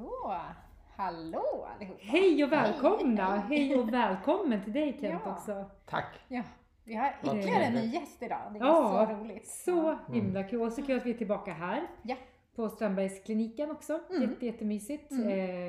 Så, hallå allihopa! Hej och välkomna! Hej och välkommen till dig Kent Ja. också. Tack! Ja, vi har ytterligare en ny gäst idag. Det är Ja, så roligt. Så himla kul. Och så kul att vi är tillbaka här. Ja. På Strandbergskliniken också. Mm. Jätte, jättemysigt. Mm.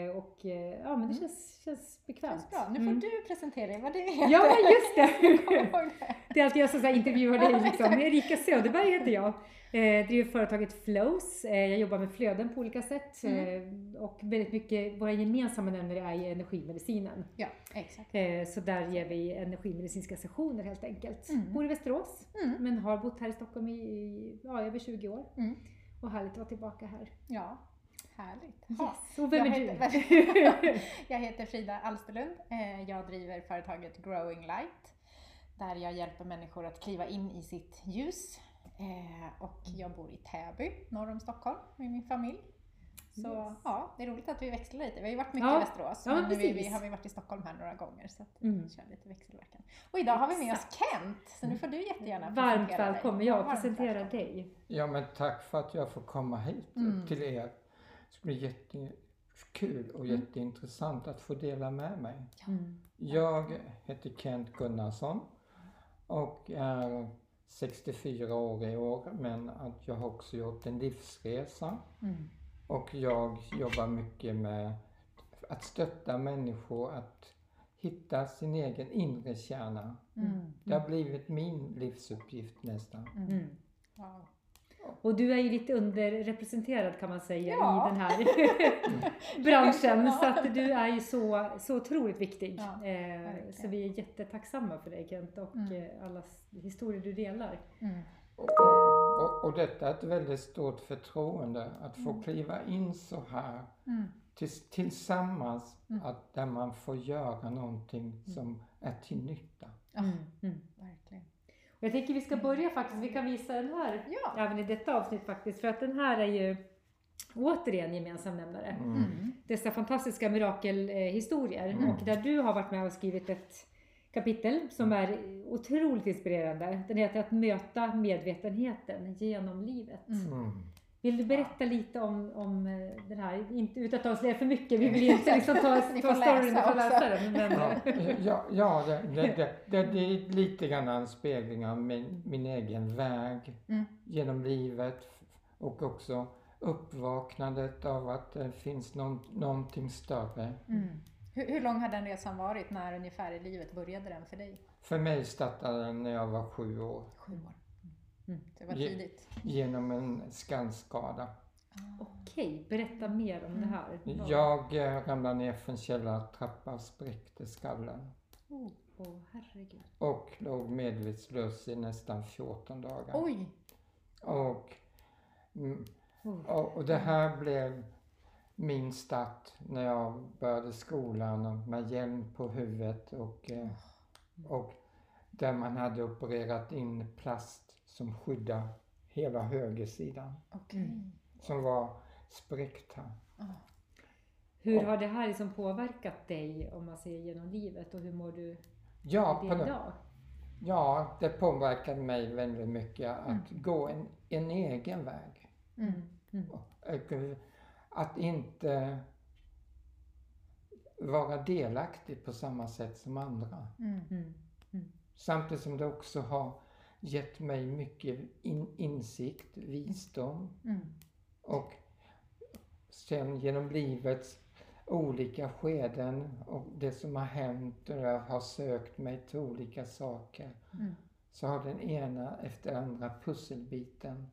Eh, och eh, ja men det känns, känns bekvämt. Känns bra. Nu får Mm. du presentera dig vad du heter. Ja just det! det. Det är alltid jag som så här intervjuar dig liksom. Erika Söderberg heter jag. Eh, driver företaget Flows. Eh, jag jobbar med flöden på olika sätt. Mm. Eh, och väldigt mycket, våra gemensamma nämnare är ju energimedicinen. Ja, exakt. Eh, så där ger vi energimedicinska sessioner helt enkelt. Mm. Bor i Västerås. Mm. Men har bott här i Stockholm i, i ja, över 20 år. Mm. Och härligt att vara tillbaka här. Ja, härligt. Yes. Och vem jag är heter, du? jag heter Frida Alsterlund. Eh, Jag driver företaget Growing Light. Där jag hjälper människor att kliva in i sitt ljus. Eh, Och jag bor i Täby, norr om Stockholm, med min familj. Så Yes. ja, det är roligt att vi växlar lite. Vi har ju varit mycket Ja. i Västerås, Ja, men nu vi, precis. har vi varit i Stockholm här några gånger. Så att Mm. vi kör lite växelverkan. Och idag har vi med oss Kent, så nu får du jättegärna Varmt presentera dig. välkommen. Jag Varmt presenterar dig. Ja men tack för att jag får komma hit Mm. till er. Det ska bli jättekul och Mm. jätteintressant att få dela med mig. Mm. Jag heter Kent Gunnarsson och är 64 år i år men att jag har också gjort en livsresa Mm. Och jag jobbar mycket med att stötta människor att hitta sin egen inre kärna. Mm. Det har blivit min livsuppgift nästan. Mm. Wow. Och du är ju lite underrepresenterad kan man säga Ja. i den här branschen. Så att du är ju så, så otroligt viktig. Ja, eh, så vi är jättetacksamma för dig Kent och Mm. eh, alla historier du delar. Mm. Och, och detta är ett väldigt stort förtroende att få kliva in så här Mm. tills, tillsammans, Mm. att där man får göra någonting som är till nytta. Mm. Mm. verkligen. Och jag tänker vi ska börja faktiskt, vi kan visa den här Ja. även i detta avsnitt faktiskt. För att den här är ju återigen gemensam nämnare. Mm. Mm. Dessa fantastiska mirakelhistorier. Mm. Och där du har varit med och skrivit ett kapitel som är otroligt inspirerande. Den heter Att möta medvetenheten genom livet. Mm. Mm. Vill du berätta lite om, om eh, den här, inte utan att avslöja för mycket, vi vill inte liksom ta, ta storyn, också. läsa den. Men, Ja, ja, ja det, det, det, det, det är lite grann en spegling av min, min egen väg Mm. genom livet och också uppvaknandet av att det finns någon, någonting större. Mm. Hur, hur lång har den resan varit? När ungefär i livet började den för dig? För mig startade den när jag var sju år Sju år. Mm. Det var Ge- tidigt. genom en skallskada. Okej, berätta mer om det här. Vad- Jag eh, ramlade ner för en källartrappa och spräckte skallen. Oh. Åh herregud. Och låg medvetslös i nästan 14 dagar. Oj! Och, mm, Oh. och, och det här blev min start när jag började skolan och med hjälm på huvudet och, eh, och där man hade opererat in plast som skyddar hela högersidan Okej. Mm. som var spräckt här. Ah. Hur har det här liksom påverkat dig om man ser genom livet och hur mår du Ja, det idag? ja, det påverkade mig väldigt mycket att gå en, en egen väg. Mm. Mm. Och, Att inte vara delaktig på samma sätt som andra. Mm. Mm. Samtidigt som det också har gett mig mycket in, insikt, visdom Mm. och sen genom livets olika skeden och det som har hänt och jag har sökt mig till olika saker Mm. så har den ena efter andra pusselbiten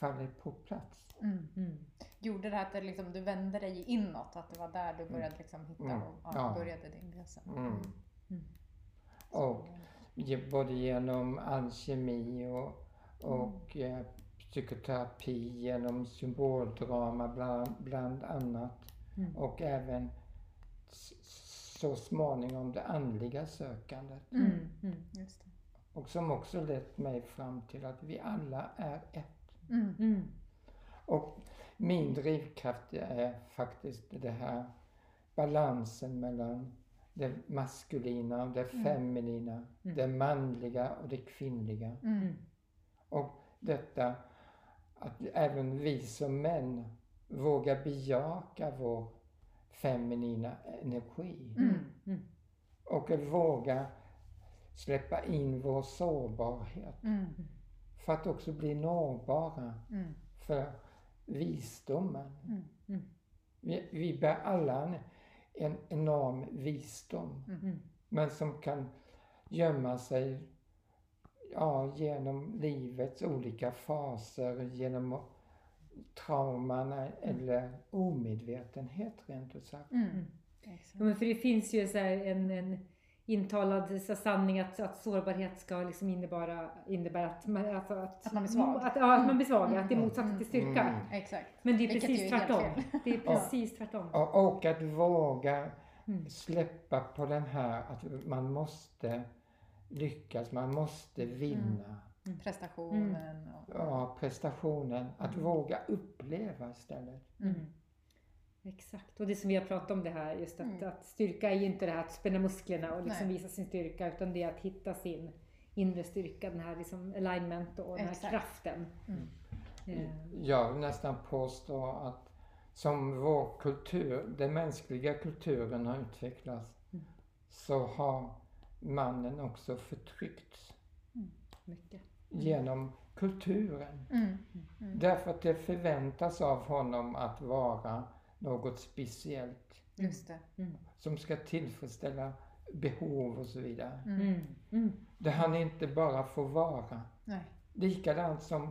Mm. fallit på plats. Mm. Mm. Gjorde det att det liksom, du vände dig inåt? Att det var där du började liksom hitta Mm. och ja, Ja. började din resa? Mm. Mm. Och både genom alkemi och, och eh, psykoterapi, genom symboldrama bland, bland annat. Mm. Och även så småningom det andliga sökandet. Mm. Mm. Mm. Och som också lett mig fram till att vi alla är ett. Mm. Mm. Och min drivkraft är faktiskt det här balansen mellan det maskulina och det feminina, Mm. det manliga och det kvinnliga. Mm. Och detta att även vi som män vågar bejaka vår feminina energi. Mm. Mm. Och våga släppa in vår sårbarhet. Mm. För att också bli nåbara Mm. för visdomen. Mm. Mm. Vi, vi bär alla en, en enorm visdom. Mm. Men som kan gömma sig ja, genom livets olika faser, genom trauman eller omedvetenhet rent ut sagt. Mm. Ja, men för det finns ju så här en, en intalad sanning att, att sårbarhet ska liksom innebära, innebära att, man, alltså att, Att man blir svag. Att, ja, att man blir svag, Mm. att det är motsatsen till styrka. Mm. Exakt. Men det är Vilket precis tvärtom. Det är precis tvärtom. Och, och att våga Mm. släppa på den här att man måste lyckas, man måste vinna. Prestationen och... Ja, prestationen. Att Mm. våga uppleva istället. Mm. Mm. Exakt, och det som vi har pratat om det här, just att, Mm. att styrka är ju inte det här att spänna musklerna och liksom visa sin styrka, utan det är att hitta sin inre styrka, den här liksom alignment och den här Exakt. kraften. Mm. Eh, Jag vill nästan påstå att som vår kultur, den mänskliga kulturen har utvecklats Mm. så har mannen också förtryckts mycket. genom kulturen. Mm. Mm. Därför att det förväntas av honom att vara något speciellt Just det. Mm. som ska tillfredsställa behov och så vidare. Mm. Mm. Mm. Det han inte bara får vara. Nej. Likadant som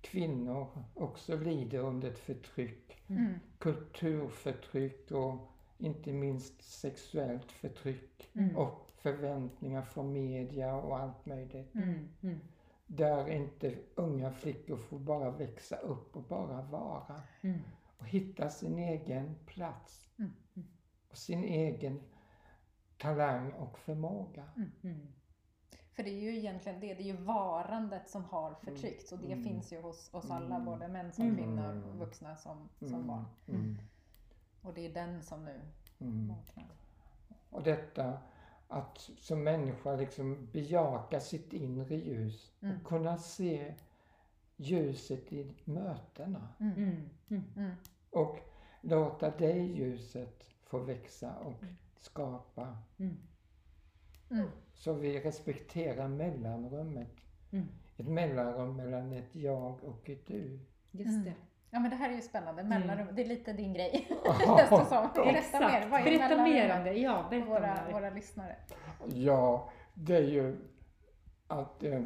kvinnor också lider under ett förtryck. Mm. Kulturförtryck och inte minst sexuellt förtryck. Mm. Och förväntningar från media och allt möjligt. Mm. Mm. Där inte unga flickor får bara växa upp och bara vara. Mm. Och hitta sin egen plats. Mm. Och sin egen talang och förmåga. Mm. För det är ju egentligen det, det är ju varandet som har förtryckts och det Mm. finns ju hos oss alla, Mm. både män som Mm. kvinnor, vuxna som, som Mm, barn. mm, Och det är den som nu mm. vaknar. Och detta att som människa liksom bejaka sitt inre ljus Mm. och kunna se ljuset i mötena. Mm. Mm. Mm. Mm. Och låta det ljuset få växa och skapa. Mm. Mm. Så vi respekterar mellanrummet. Mm. Ett mellanrum mellan ett jag och ett du. Just Mm. det. Ja men det här är ju spännande, Mm. mellanrum, det är lite din grej. Ja. Känns det som. Berätta Exakt. mer, vad är Berätta mer om det. Ja, berätta våra, här. våra lyssnare? Ja, det är ju att eh,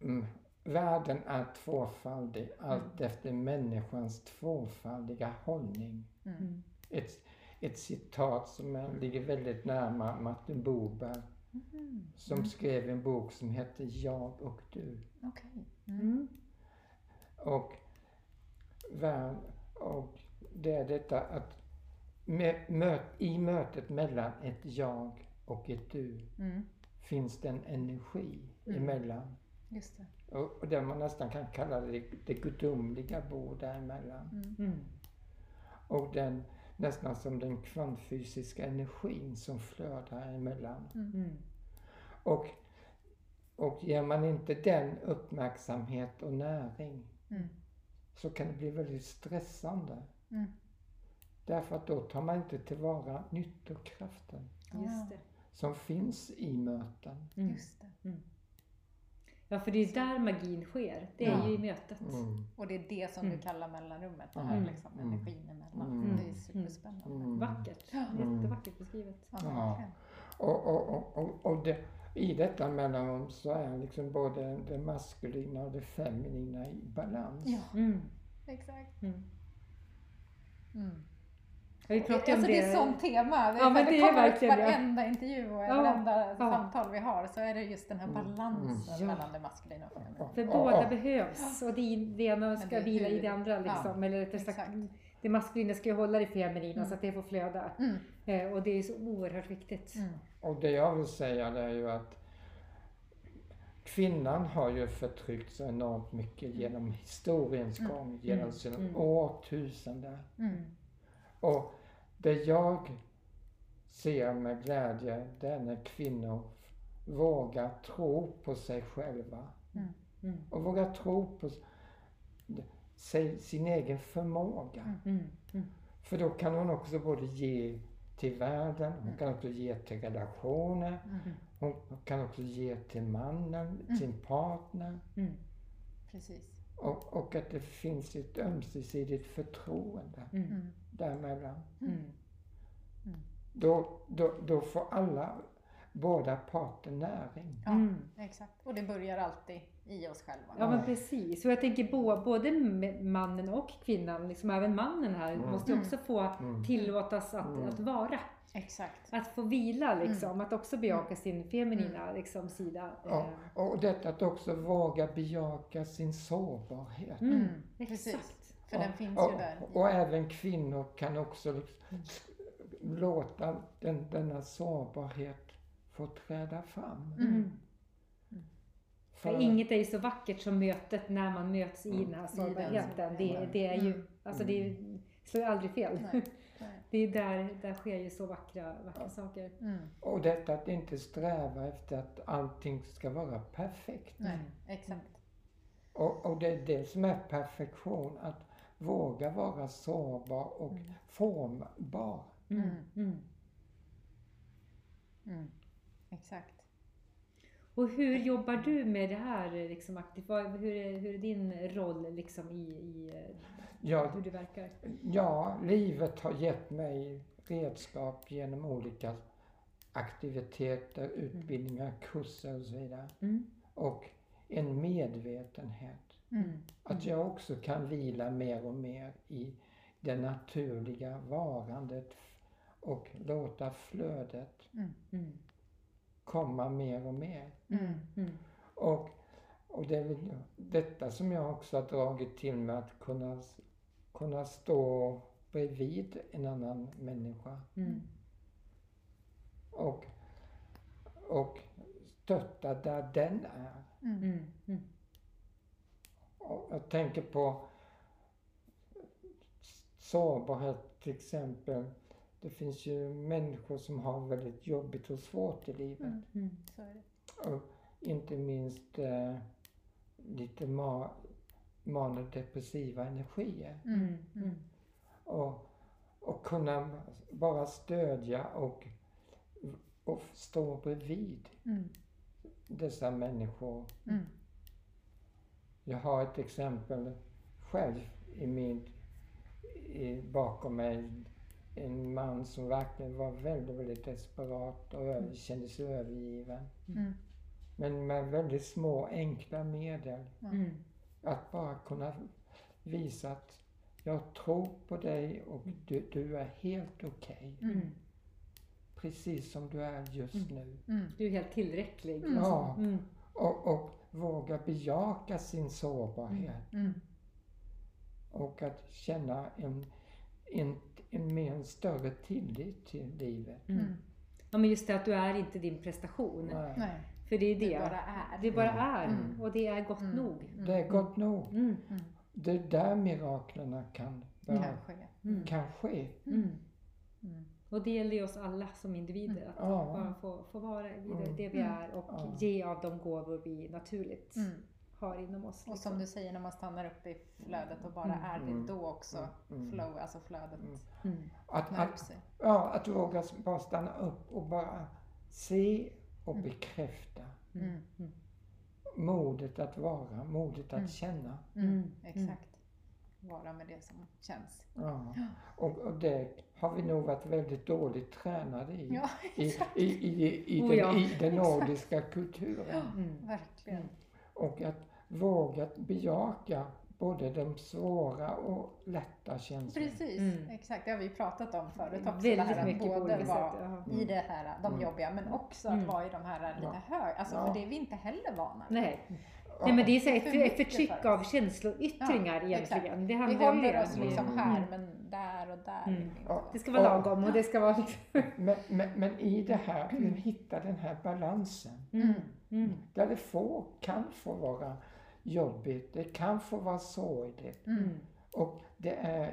mm, världen är tvåfaldig allt efter människans tvåfaldiga hållning. Mm. Mm. Ett, ett citat som är, ligger väldigt närma Martin Boberg Mhm. som Mm. skrev en bok som heter Jag och du. Okej. Mm. Mm. Och, värld, och det är detta att i mötet mellan ett jag och ett du Mm. finns det en energi Mm. emellan. Just det. Och, och det man nästan kan kalla det, det gudomliga bor däremellan. Mm. Mm. Och den nästan som den kvantfysiska energin som flödar emellan. Mm. Och, och ger man inte den uppmärksamhet och näring Mm. så kan det bli väldigt stressande. Mm. Därför att då tar man inte tillvara nyttokraften Just det. som finns i möten. Mm. Just det. Ja, för det är där magin sker. Det är Ja. ju i mötet. Mm. Och det är det som Mm. du kallar mellanrummet, det här Mm. liksom, Mm. energin emellan. Mm. Det är superspännande. Mm. Vackert. Ja. Jättevackert beskrivet. Ja, Ja. Och, och, och, och, det, i detta mellanrum så är liksom både det maskulina och det feminina i balans. Ja, Mm. exakt. Mm. Mm. Vi pratade ju om Alltså det. det är sånt tema. Det, Ja, men det det kommer upp verkligen varenda intervju och Ja, varenda ja. samtal vi har så är det just den här Mm. balansen Mm. mellan det maskulina och feminina. För Ja, båda behövs och det, det ena ska vila i det andra liksom. Eller rättare sagt, det maskulina ska ju hålla det feminina Mm. så att det får flöda. Mm. Eh, och det är så oerhört viktigt. Mm. Och det jag vill säga det är ju att kvinnan har ju förtryckts så enormt mycket genom historiens Mm. gång, genom Mm. sina Mm. årtusenden. Mm. Och det jag ser med glädje, det är när kvinnor vågar tro på sig själva. Mm. Och vågar tro på sig, sin egen förmåga. Mm. Mm. Mm. För då kan hon också både ge till världen, hon Mm. kan också ge till relationer, Mm. hon kan också ge till mannen, Mm. sin partner. Mm. Precis. Och, och att det finns ett ömsesidigt förtroende Mm. Mm. däremellan. Mm. Då, då, då får alla, båda parter näring. Ja, Mm. exakt. Och det börjar alltid i oss själva. Ja men precis. Och jag tänker bo- både mannen och kvinnan, liksom även mannen här, Mm. måste också få Mm. tillåtas att, Mm. att vara. Exakt. Att få vila liksom, att också bejaka Mm. sin feminina liksom, sida. Ja, Eh, och detta att också våga bejaka sin sårbarhet. Mm. Mm, Exakt. precis. För Ja, den finns och, ju där. Och även kvinnor kan också Mm. låta den, denna sårbarhet få träda fram. Mm. För, För inget är ju så vackert som mötet när man möts i Mm. den här sårbarheten. Det, det är ju, Mm. alltså det slår ju aldrig fel. Nej. Nej. Det är där, där sker ju så vackra, vackra saker. Mm. och detta att inte sträva efter att allting ska vara perfekt. Nej, Mm. exakt. Och, och det är det som är perfektion, att våga vara sårbar och Mm. formbar. Mm. Mm. Mm. Mm. Exakt. Och hur jobbar du med det här liksom aktivt? Hur är, hur är din roll liksom i, i Ja, hur du verkar? Ja, livet har gett mig redskap genom olika aktiviteter, utbildningar, kurser och så vidare. Mm. Och en medvetenhet. Mm. Att jag också kan vila mer och mer i det naturliga varandet och låta flödet Mm. Mm. komma mer och mer. Mm. Mm. Och, och det är väl detta som jag också har dragit till mig att kunna, kunna stå bredvid en annan människa Mm. och, och stötta där den är. Mm. Mm. Mm. Jag tänker på sårbarhet till exempel. Det finns ju människor som har väldigt jobbigt och svårt i livet. Mm. Mm. Och inte minst eh, lite ma- manodepressiva energier. Mm. Mm. Och, och kunna bara stödja och, och stå bredvid Mm. dessa människor. Mm. Jag har ett exempel själv i min, i, bakom mig. En man som verkligen var väldigt, väldigt desperat och över, kände sig övergiven. Mm. Men med väldigt små enkla medel. Mm. Att bara kunna visa att jag tror på dig och du, du är helt okej. Mm. Precis som du är just Mm. nu. Mm. Du är helt tillräcklig. Mm. Ja, Mm. Och, och våga bejaka sin sårbarhet. Mm. Och att känna en, en, en mer en större tillit till livet. Mm. Mm. Ja men just det att du är inte din prestation. Nej. Nej, För det är det. det bara är. Det bara Mm. är. Mm. Och det är gott Mm. nog. Mm. Det är gott nog. Mm. Mm. Det är där miraklerna kan, börja, Kanske. Mm. kan ske. Mm. Mm. Och det gäller ju oss alla som individer. Att Ja. bara få, få vara i det, Mm. det vi Mm. är och Ja. ge av de gåvor vi naturligt Mm. har inom oss. Och liksom. som du säger, när man stannar upp i flödet och bara Mm. är Mm. det, då också Mm. flow, alltså flödet Mm. Mm. Att, att, sig. ja, att våga bara stanna upp och bara se och Mm. bekräfta. Mm. Mm. Mm. Modet att vara, modet att Mm. känna. Mm. Mm. Exakt. Vara med det som känns. Ja. Och, och det har vi nog varit väldigt dåligt tränade i. Ja, I, exakt. i, i, i, Oh den, ja. i den nordiska kulturen. Mm. Verkligen. Mm. Och att våga bejaka både de svåra och lätta känslorna. Precis, Mm. exakt. Det har vi pratat om förut också. Väldigt det här att både vara i det här, de Mm. jobbiga, men också Mm. att vara i de här lite Ja. hög, alltså Ja. för det är vi inte heller vana vid. Nej. Nej men det är så ett, ett förtryck för av känsloyttringar Ja, egentligen. Det Vi handlar om håller det. oss liksom Mm. här, Mm. men där och där Mm. vi Ja. vara. Det ska vara lagom och det ska vara liksom... Men, men, men i det här, att hitta den här balansen. Mm. Mm. Där det får, kan få vara jobbigt, det kan få vara sorgligt. Mm. Mm. Och det är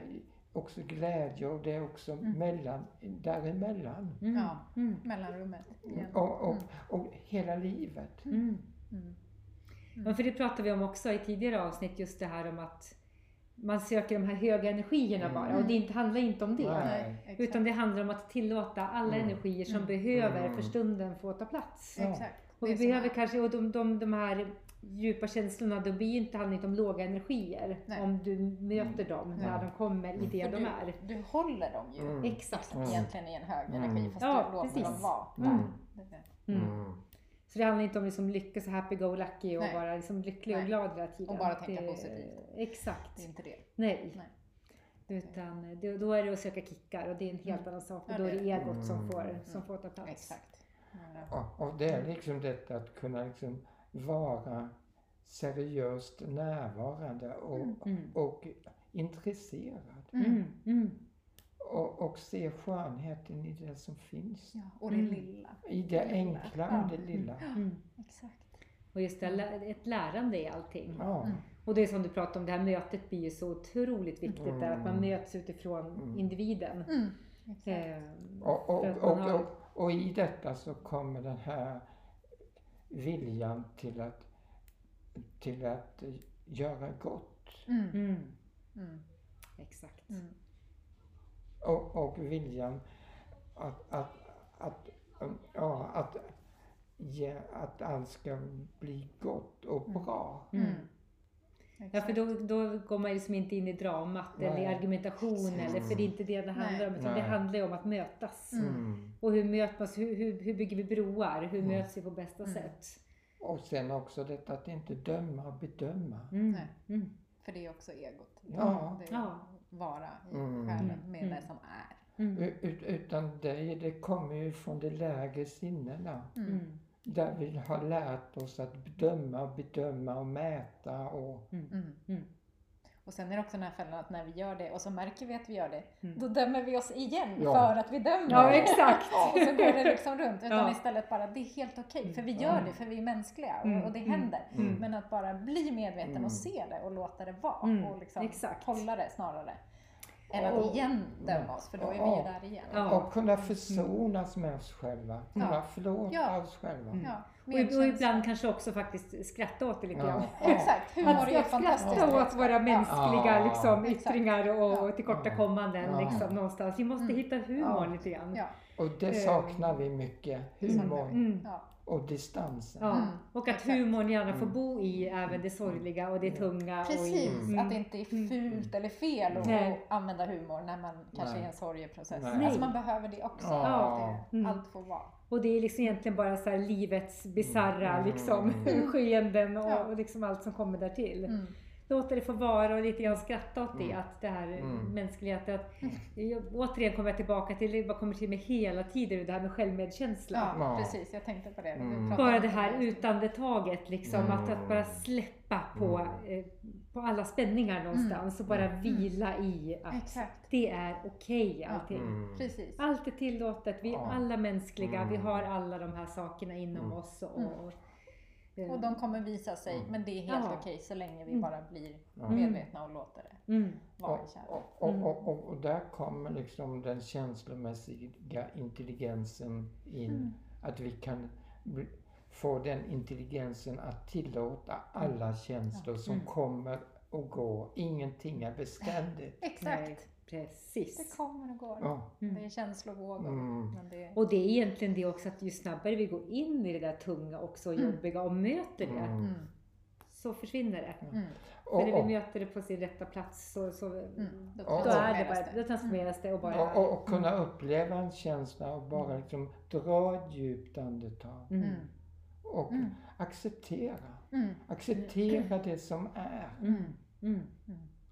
också glädje och det är också Mm. mellan, däremellan. Mm. Ja. Mm. Mellanrummet. Och, och, Mm. och hela livet. Mm. Mm. För det pratade vi om också i tidigare avsnitt, just det här om att man söker de här höga energierna Mm. bara och det inte, handlar inte om det. Nej. Utan det handlar om att tillåta alla Mm. energier som Mm. behöver Mm. för stunden få ta plats. Exakt. Och vi behöver kanske, och de, de, de här djupa känslorna, då blir ju inte, handlar inte om låga energier. Nej. Om du möter dem Nej. när de kommer i det För de du, är. du håller dem ju Mm. Exakt. Mm. egentligen i en hög Mm. energi fast Ja, du låter precis. dem vara. Mm. Det är det. Mm. Mm. Så det handlar inte om liksom lycka så happy-go-lucky och Nej. vara liksom lycklig och Nej. glad hela tiden. Och bara tänka det, positivt. Exakt. Det är inte det. Nej. Nej. Utan det, då är det att söka kickar och det är en helt Mm. annan sak. Ja, Och då är det egot som Mm. får, Mm. som får ta plats. Exakt. Eh, Och, och det är liksom detta att kunna liksom vara seriöst närvarande och, Mm. Mm. och intresserad. Mm. Mm. Mm. Och, och se skönheten i det som finns. Ja, och det Mm. lilla. I det enkla Ja. och det lilla. Mm. Exakt. Och just det, ett lärande i allting. Ja. Mm. Och det är som du pratade om, det här mötet blir ju så otroligt viktigt där, att man Mm. möts utifrån Mm. individen. Mm. Eh, Och, och, har- och, och i detta så kommer den här viljan till att, till att göra gott. Mm. Mm. Mm. Exakt. Mm. Och, och viljan att, att, att, ja, att, ge, att allt ska bli gott och Mm. bra. Mm. Exakt. Ja, för då, då går man liksom inte in i dramat eller i Nej. argumentation, Mm. eller, för det är inte det det handlar om. Utan det Nej. handlar ju om att mötas. Mm. Mm. Och hur möts hur, hur, hur bygger vi broar? Hur Mm. möts vi på bästa Mm. sätt? Och sen också detta att inte döma och bedöma. Mm. Nej. Mm. För det är också egot. Ja. Det är Ja. Vara i Mm. själen med Mm. det som är. Mm. Ut, utan det, det kommer ju från de lägre sinnena. Mm. Mm. Där vi har lärt oss att bedöma, bedöma och mäta och Mm. Mm. Och sen är det också den här fällan att när vi gör det och så märker vi att vi gör det, Mm. då dömer vi oss igen Ja. för att vi dömer. Ja, exakt. och så går det liksom runt. Utan Ja. istället bara, det är helt okej för vi Mm. gör det, för vi är mänskliga och, Mm. och det Mm. händer. Mm. Men att bara bli medveten Mm. och se det och låta det vara Mm. och liksom Exakt. hålla det snarare. Än att Och- igen döma oss, för då är vi ju där igen. Ja. och kunna försonas med oss själva. Kunna Ja. förlåta Ja. oss själva. Mm. Ja, Och, och ibland kanske också faktiskt skratta åt det lite Ja. grann. Exakt, humor Att är fantastiskt. skratta åt våra mänskliga Ja. liksom, yttringar och Ja. tillkortakommanden Ja. liksom, någonstans. Vi måste Mm. hitta humorn Ja. lite grann. Ja. Och det Eh. saknar vi mycket. Humorn Mm. Och distansen. Ja. Mm. Och att Exakt. humorn gärna får Mm. bo i även det sorgliga och det tunga. Och i, Precis, Mm. att det inte är fult eller fel att Nej. använda humor när man kanske är i Nej. en sorgeprocess. Nej. Alltså man behöver det också. Ja. Det, Mm. Allt får vara. Och det är liksom egentligen bara så här livets bisarra Mm. liksom, Mm. skeenden och, Ja. och liksom allt som kommer där till. Mm. Låta det få vara och lite grann skratta åt det, Mm. att det här Mm. mänskligheten. Att, jag, återigen kommer jag tillbaka till, det kommer till mig hela tiden, det här med självmedkänsla. Ja, Ja. precis. Jag tänkte på det. Mm. Bara det här utandetaget, liksom, Mm. att, att bara släppa på, Mm. eh, på alla spänningar någonstans och bara Mm. vila i att Exakt. det är okej Ja. allting. Mm. Precis. Allt är tillåtet, vi är Ja. alla mänskliga, vi Mm. har alla de här sakerna inom Mm. oss. Och, Mm. Eh, Och de kommer visa sig, Mm. men det är helt Ja. okej så länge vi Mm. bara blir Ja. medvetna och låter det mm. vara i Och, kärlek. och, och, Mm. och, och, och där kommer liksom den känslomässiga intelligensen in. Mm. Att vi kan få den intelligensen att tillåta alla känslor som Mm. kommer och går. Ingenting är beständigt. Exakt. Precis. Det kommer och går. Ja. Mm. Det är känslovågor. Mm. Men det, Och det är egentligen det också att ju snabbare vi går in i det där tunga också Mm. jobbiga och möter det, Mm. mm. så försvinner det. Mm. För Och, när vi och, möter det på sin rätta plats så, så Mm. Då Och- då är det bara, då transformeras det och bara och, och, och kunna uppleva en känsla och bara liksom dra ett djupt andetag. Mm. Mm. Och Mm. acceptera. Mm. Acceptera det som är. Mm. Mm.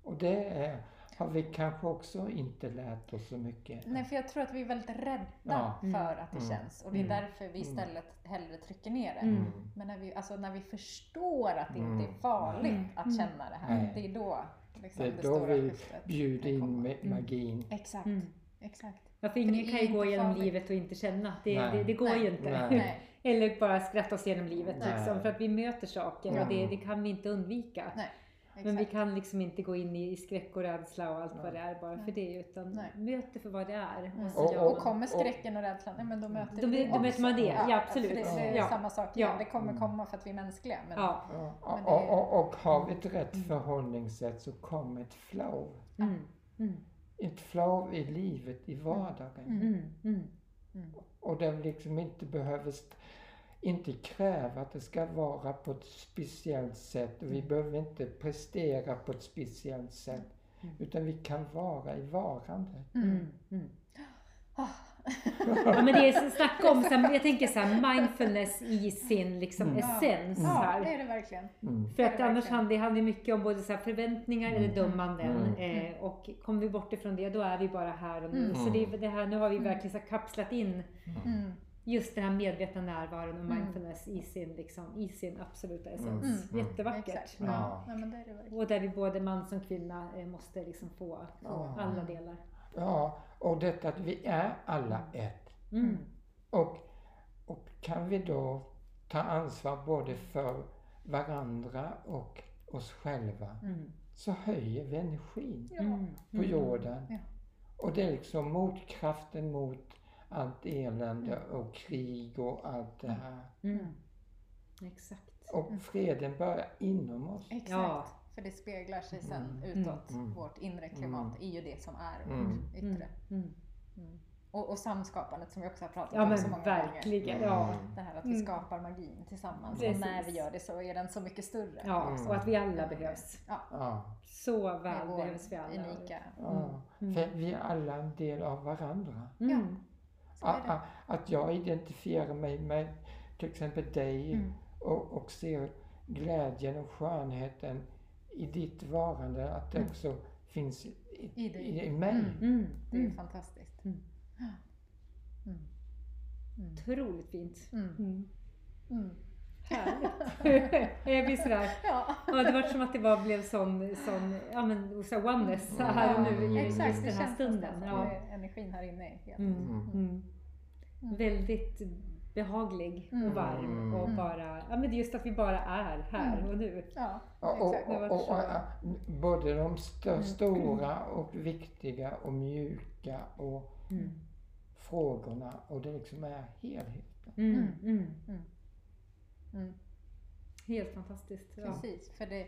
Och det är, har vi kanske också inte lärt oss så mycket. Nej, för jag tror att vi är väldigt rädda Ja. Mm. för att det Mm. känns. Och det är Mm. därför vi Mm. istället hellre trycker ner det. Mm. Men när vi, alltså, när vi förstår att det inte är farligt Mm. att känna det här. Det är då liksom, Det är det, då stora vi Bjuder in Mm. magin. Exakt. Mm. Exakt. Ja, för det ingen kan ju gå inte igenom farligt. livet och inte känna. Det, det, det går Nej. ju inte. Nej. Eller bara skratta oss igenom livet Nej. liksom, för att vi möter saker och det, det kan vi inte undvika. Nej. Men vi kan liksom inte gå in i, i skräck och rädsla och allt vad det är bara Nej. för det utan Nej. möt det för vad det är. Mm. Och Och- Och kommer skräcken och rädslan, nej men då möter Då- vi då möter man det, ja, absolut. För det, det är Ja. samma sak Ja. Det kommer komma för att vi är mänskliga. Men, Ja. Ja, Men det- och, och, och har vi ett rätt förhållningssätt så kommer ett flow. Mm. Mm. Ett flow i livet, i vardagen. Mm. Mm. Och där vi liksom inte behöver st- inte kräva att det ska vara på ett speciellt sätt och vi behöver inte prestera på ett speciellt sätt. Mm. Utan vi kan vara i varande. Mm. Mm. Ah. Ja men det är snacka om, så här, jag tänker så här, mindfulness i sin liksom Mm. essens Ja, här. det är det verkligen. Mm. För att Det annars verkligen. handlar det handlar mycket om både så här förväntningar eller Mm. dömanden. Mm. Eh, och kommer vi bort ifrån det, då är vi bara här och nu. Mm. Så det, det här, nu har vi Mm. verkligen så här kapslat in Mm. Just den här medvetna närvaron och Mm. mindfulness i, sin, liksom, i sin absoluta Mm. essens. Mm. Jättevackert. Ja. Ja. Nej, men det är det verkligen. Och där vi både man som kvinna eh, måste liksom få, få Ja. alla delar. Ja, och detta att vi är alla ett. Mm. Och, och kan vi då ta ansvar både för varandra och oss själva Mm. så höjer vi energin Ja. Mm. på jorden. Ja. Och det är liksom motkraften mot allt elände och krig och allt det här. Mm. Exakt. Och freden börjar inom oss. Exakt. Ja. För det speglar sig sen Mm. utåt. Mm. Vårt inre klimat är ju det som är vårt Mm. yttre. Mm. Mm. Och, och samskapandet som vi också har pratat Ja om så många gånger. verkligen. Ja. Mm. Det här att vi Mm. skapar magin tillsammans. Precis. Och när vi gör det så är den så mycket större. ja, Mm. och att vi alla behövs. Ja, Ja, Så väl behövs vi alla. unika. ja. Mm. För vi är alla en del av varandra. Mm. Så är A- det. a- Att jag identifierar mig med till exempel dig Mm. och, och ser glädjen och skönheten i ditt varande, att det Mm. också finns i, I dig. i, i mig. Mm. Mm. Det är Mm. fantastiskt. Mm. Mm. Mm. Otroligt fint. Mm. Mm. Mm. Härligt. jag blir sådär. Ja. Ja, det var som att det bara blev sån, sån ja men så här oneness så här och nu i Exakt, just det den här stunden. Ja. energin här inne är helt... Mm. Mm. Mm. Mm. Väldigt behaglig Mm. och varm och Mm. bara, ja men det är just att vi bara är här Mm. och nu. Ja, Och, och, var och, och, både de st- Mm. stora och viktiga och mjuka och Mm. frågorna och det liksom är helheten. Mm. Helt fantastiskt. Ja. Precis, för det,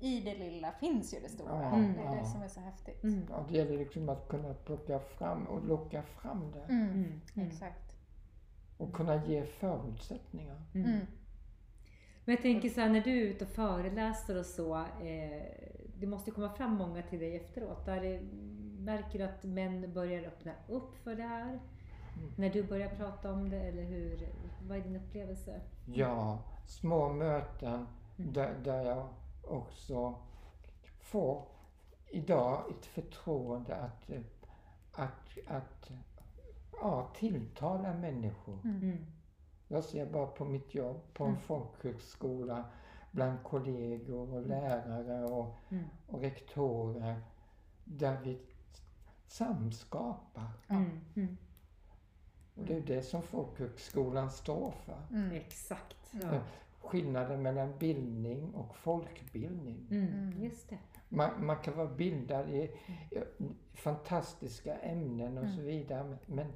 i det lilla finns ju det stora. Ja. Det är det ja. som är så häftigt. Mm. Ja, det gäller liksom att kunna plocka fram och locka fram det Mm. Mm. Mm. Exakt. och kunna ge förutsättningar. Mm. Mm. Men jag tänker så här, när du är ute och föreläser och så, eh, det måste komma fram många till dig efteråt. Där det, märker du att män börjar öppna upp för det här? När du börjar prata om det, eller hur? Vad är din upplevelse? Ja, små möten Mm. där, där jag också får idag ett förtroende att, att, att ja, tilltala människor. Mm. Jag ser bara på mitt jobb på en Mm. folkhögskola bland kollegor och lärare och, Mm. och rektorer där vi samskapar. Mm. Mm. Och det är det som folkhögskolan står för. Mm. Exakt. Ja. Skillnaden mellan bildning och folkbildning. Mm. Mm. Just det. Man, man kan vara bildad i, i fantastiska ämnen och Mm. så vidare men,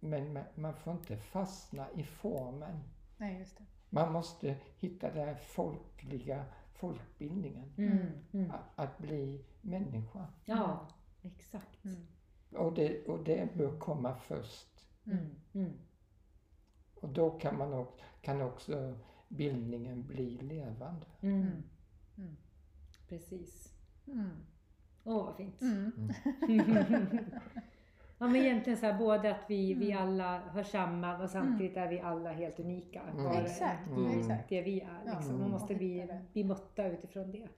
men man, får inte fastna i formen. Nej, just det. Man måste hitta den folkliga folkbildningen. Mm. Mm. Att, att bli människa. Ja, exakt. Mm. Och det, och det bör komma först. Mm. Mm. Och då kan, man också, kan också bildningen bli levande. Mm. Mm. Mm. Precis. Mm. Åh, vad fint. Mm. ja men egentligen så här, både att vi, vi Mm. alla hör samman och samtidigt är vi alla helt unika. Mm. Bara Exakt, Mm. exakt. det vi är. Ja, Liksom. Man måste bli, bli mötta utifrån det.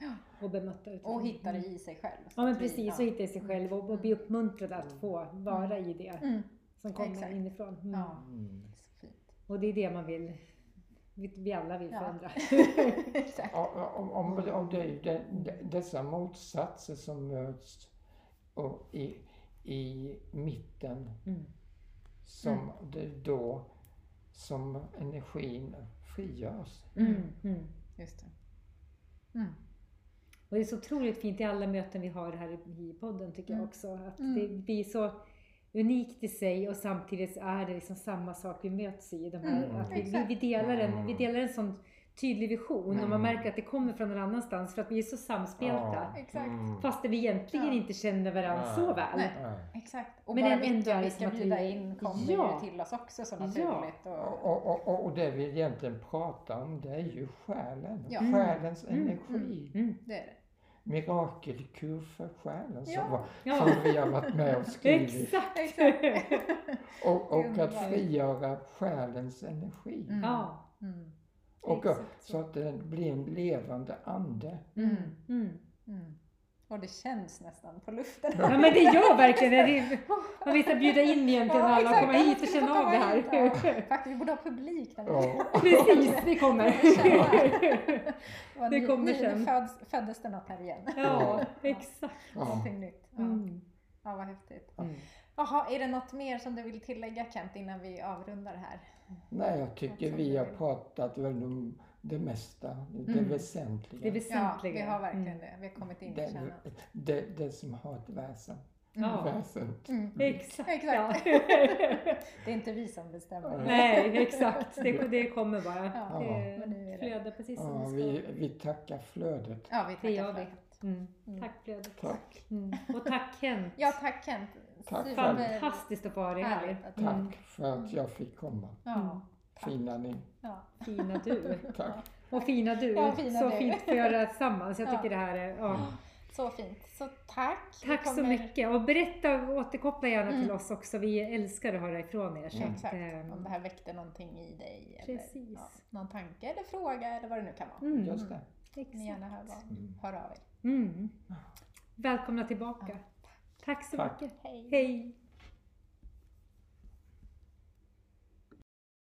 Och bemötta utifrån Och hitta det Mm. i sig själv. Ja men vi- precis, och hitta i sig själv och, och bli uppmuntrad att få vara i det Mm. Som kommer Exakt. inifrån. Mm. Ja, Mm. det så fint. Och det är det man vill, vi, alla vill förändra. Ja, Om, om, om det är de, de, dessa motsatser som möts och i, i mitten Mm. som det är då som energin frigörs. Mm. Mm. Just det. Mm. Och det är så otroligt fint i alla möten vi har här i podden tycker jag Mm. också. Att Mm. det blir så unikt i sig och samtidigt är det liksom samma sak vi möts i. De här, Mm, att vi, vi, vi, delar en, vi Mm. delar en sån tydlig vision och man Mm. märker att det kommer från någon annanstans för att vi är så samspelta. Ja. Mm. Fast vi egentligen Ja. inte känner varandra Nej. så väl. Nej. Nej. Exakt. Och Men bara vilka vi som ska vi- bjuda in kommer Ja. ju till oss också så Ja. naturligt. Och, Och, och, och, och det vi egentligen pratar om det är ju själen. Ja. Själens Mm. energi. Mm. det är det. Mirakelkur för själen som, Ja. var, Ja. som vi har varit med och skrivit. Exakt! Och, och att frigöra själens energi. Mm. Ja. Mm. Och exakt så att det blir en levande ande. Mm. Och det känns nästan på luften. Ja men det gör verkligen det. Man vill bjuda in egentligen Ja, alla exakt. komma hit och känna av det här. hit. Faktiskt, vi borde ha publik när vi Ja. Precis, det kommer. Det kommer ny- sen. Föds, föddes det något här igen? Ja, exakt. Ja. Någonting nytt. Ja. Mm. ja, vad häftigt. Mm. Jaha, är det något mer som du vill tillägga Kent innan vi avrundar här? Nej, jag tycker vi har pratat väl om det mesta, det Mm. väsentliga. Det Ja, väsentliga. vi har verkligen Mm. det. Vi har kommit in i kärnan. det, det som har ett väsen. Ja. Väsen. Mm. Exakt. Exakt. Ja. Det är inte vi som bestämmer. Nej, exakt. Det, det kommer bara. Ja, Det är det- flödar precis som Ja, det ska. vi, vi tackar flödet. Ja, vi tackar gör för vi. det. Mm. Mm. Tack flödet. Tack. Mm. Och tack Kent. Ja, tack Kent. Tack Super-. Fantastiskt att få ha dig här. Tack Mm. för att jag fick komma. Ja. Fina ni. Ja. Fina du. Tack. Och fina du. Ja, fina så du. fint att få göra det tillsammans. Jag Ja. tycker det här är... Ja. Så fint. Så tack. Tack så kommer- mycket. Och berätta och återkoppla gärna till Mm. oss också. Vi älskar att höra ifrån er. Så att, Exakt. ehm, Om det här väckte någonting i dig. Eller, Precis. ja, någon tanke eller fråga eller vad det nu kan vara. mm, Just det. Ni exakt. gärna hör, vad, Mm. hör av er. Mm. Välkomna tillbaka. Tack så Tack. mycket. Hej. Hej.